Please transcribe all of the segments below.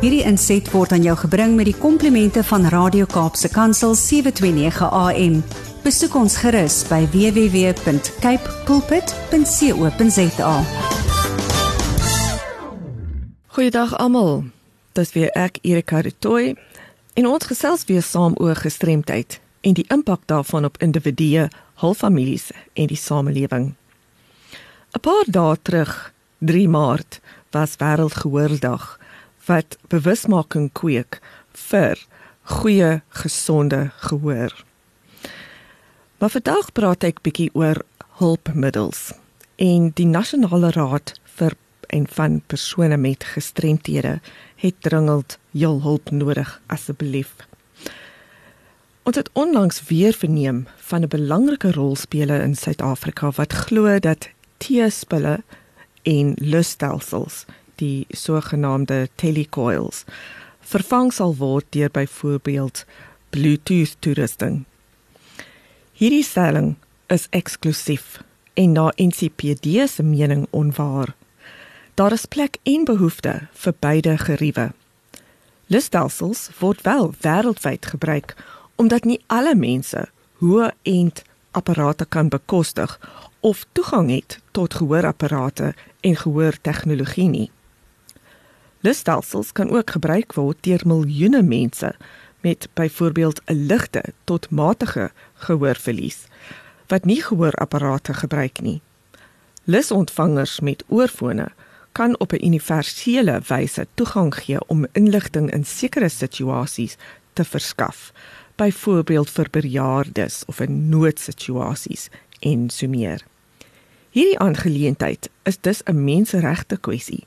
Hierdie inset word aan jou gebring met die komplimente van Radio Kaapse Kansel 729 AM. Besoek ons gerus by www.cape pulpit.co.za. Goeiedag almal. Dis weer ek Erika Retoy en ons gesels weer saam oor gestremdheid en die impak daarvan op individue, hul families en die samelewing. 'n Paar dae terug, 3 Maart, was Wêreldgehoordag wat bewusmaking kweek vir goeie gesonde gehoor. Maar vandag praat ek bietjie oor hulpmiddels en die Nasionale Raad vir en van persone met gestremthede het dringend jul hulp nodig asseblief. Ons het onlangs weer verneem van 'n belangrike rolspeler in Suid-Afrika wat glo dat teespulle en lusstelsels, die sogenaamde telecoils, vervang sal word deur byvoorbeeld Bluetooth toerusting. Hierdie stelling is eksklusief en na NCPD se mening onwaar. Daar is plek en behoefte vir beide geriewe. Lusstelsels word wel wêreldwyd gebruik omdat nie alle mense hoë-end apparate kan bekostig of toegang het tot gehoorapparate en gehoortegnologie nie. Lusstelsels kan ook gebruik word deur miljoene mense met byvoorbeeld 'n ligte tot matige gehoorverlies wat nie gehoorapparate gebruik nie. Lusontvangers met oorfone kan op 'n universele wyse toegang gee om inligting in sekere situasies te verskaf, byvoorbeeld vir bejaardes of in noodsituasies en so meer. Hierdie aangeleentheid is dus 'n menseregte kwessie.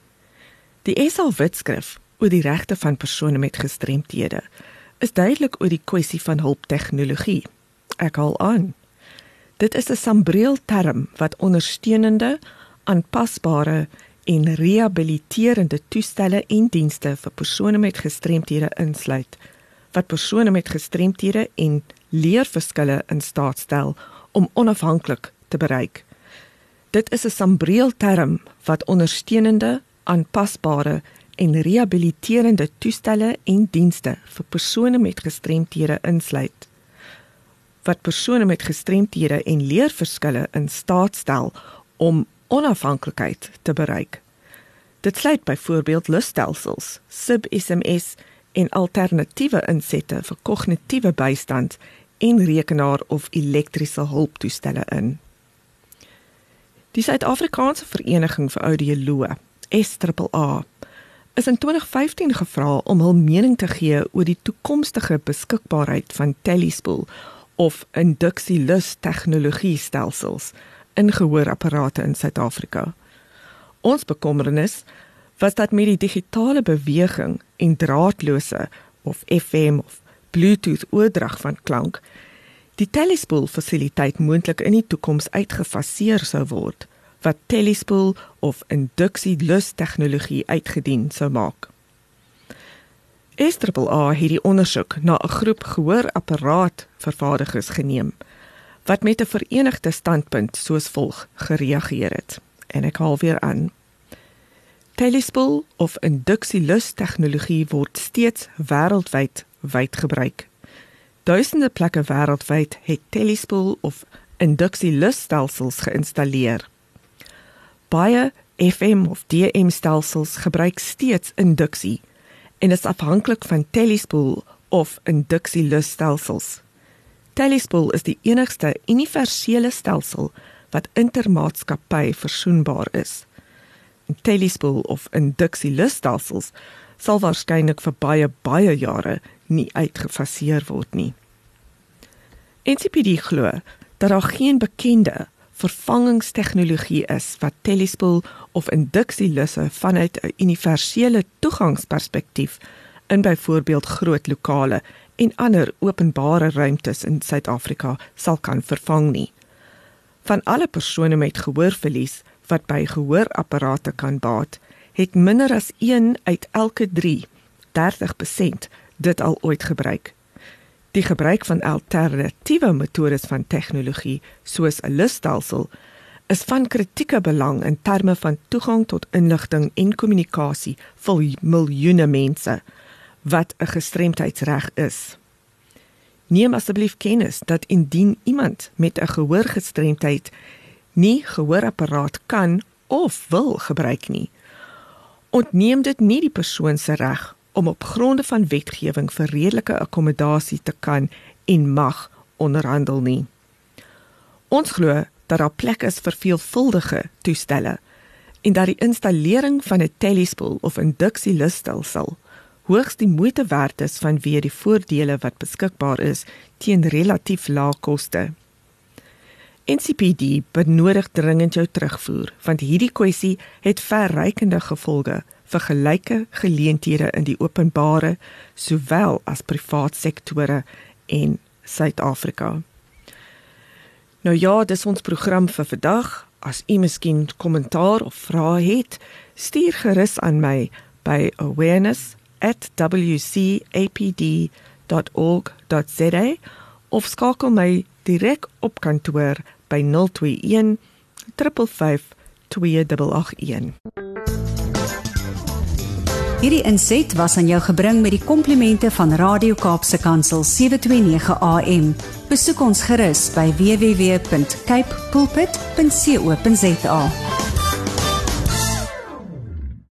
Die SA Wetskrif oor die regte van persone met gestremthede is duidelik oor die kwessie van hulptegnologie. Ek haal aan. Dit is 'n sambreel term wat ondersteunende, aanpasbare en rehabiliterende toestelle en dienste vir persone met gestremthede insluit wat persone met gestremthede en leerverskille in staat stel om onafhanklik te bereik. Dit is 'n sambreel term wat ondersteunende, aanpasbare en rehabiliterende toestelle en dienste vir persone met gestremthede insluit wat persone met gestremthede en leerverskille in staat stel om onafhanklikheid te bereik. Dit sluit byvoorbeeld lusstelsels, sub-SMS en alternatiewe insette vir kognitiewe bystand en rekenaar of elektriese hulptoestelle in. Die Suid-Afrikaanse Vereniging vir Audioloë, SAAA, is in 2015 gevra om hul mening te gee oor die toekomstige beskikbaarheid van Telespool of induksie-lus tegnologie stelsels in gehoorapparate in Suid-Afrika. Ons bekommernis was dat met die digitale beweging en draadloose of FM of Bluetooth oordrag van klank die telespool fasiliteit moontlik in die toekoms uitgefaseer sou word wat telespool of induksie lus tegnologie uitgedien sou maak. SAA het die ondersoek na 'n groep gehoorapparaat vervaardigers geneem wat met 'n verenigde standpunt soos volg gereageer het. En ek haal weer aan. Telespool of induksie lus tegnologie word steeds wêreldwyd wyd gebruik Duisende plekke wêreldwyd het telespool of induksie-lusstelsels geïnstalleer. Baie FM of DM stelsels gebruik steeds induksie en is afhanklik van telespool of induksie-lusstelsels. Telespool is die enigste universele stelsel wat intermaatskappy versoenbaar is. Telespool of induksie-lusstelsels sal waarskynlik vir baie baie jare nie uitgefaseer word nie. NCPD glo dat daar geen bekende vervangingstegnologie is wat telespool of induksielusse vanuit 'n universele toegangsperspektief in byvoorbeeld groot lokale en ander openbare ruimtes in Suid-Afrika sal kan vervang nie. Van alle persone met gehoorverlies wat by gehoorapparate kan baat, het minder as 1 uit elke 3, 30% dit al ooit gebruik. Die gebruik van alternatiewe metodes van tegnologie soos 'n lusstelsel is van kritieke belang in terme van toegang tot inligting en kommunikasie vir miljoene mense wat 'n gestremdheidsreg is. Neem asseblief kennis dat indien iemand met 'n gehoorgestremdheid nie gehoorapparaat kan of wil gebruik nie, ontneem dit nie die persoon se reg om op gronde van wetgewing vir redelike akkommodasie te kan en mag onderhandel nie. Ons glo dat daar plek is vir veelvuldige toestelle en dat die installering van 'n telespool of 'n induksielysstelsel hoogs die moeite werd is vanweë die voordele wat beskikbaar is teen relatief lae koste. NCPD benodig dringend jou terugvoer want hierdie kwessie het verrykende gevolge vir gelyke geleenthede in die openbare sowel as privaat sektore in Suid-Afrika. Nou ja, dis ons program vir vandag. As u miskien kommentaar of vrae het, stuur gerus aan my by awareness@wcapd.org.za of skakel my direk op kantoor by 021 355 2881. Hierdie inset was aan jou gebring met die komplimente van Radio Kaapse Kansel 729 AM. Besoek ons gerus by www.cape pulpit.co.za.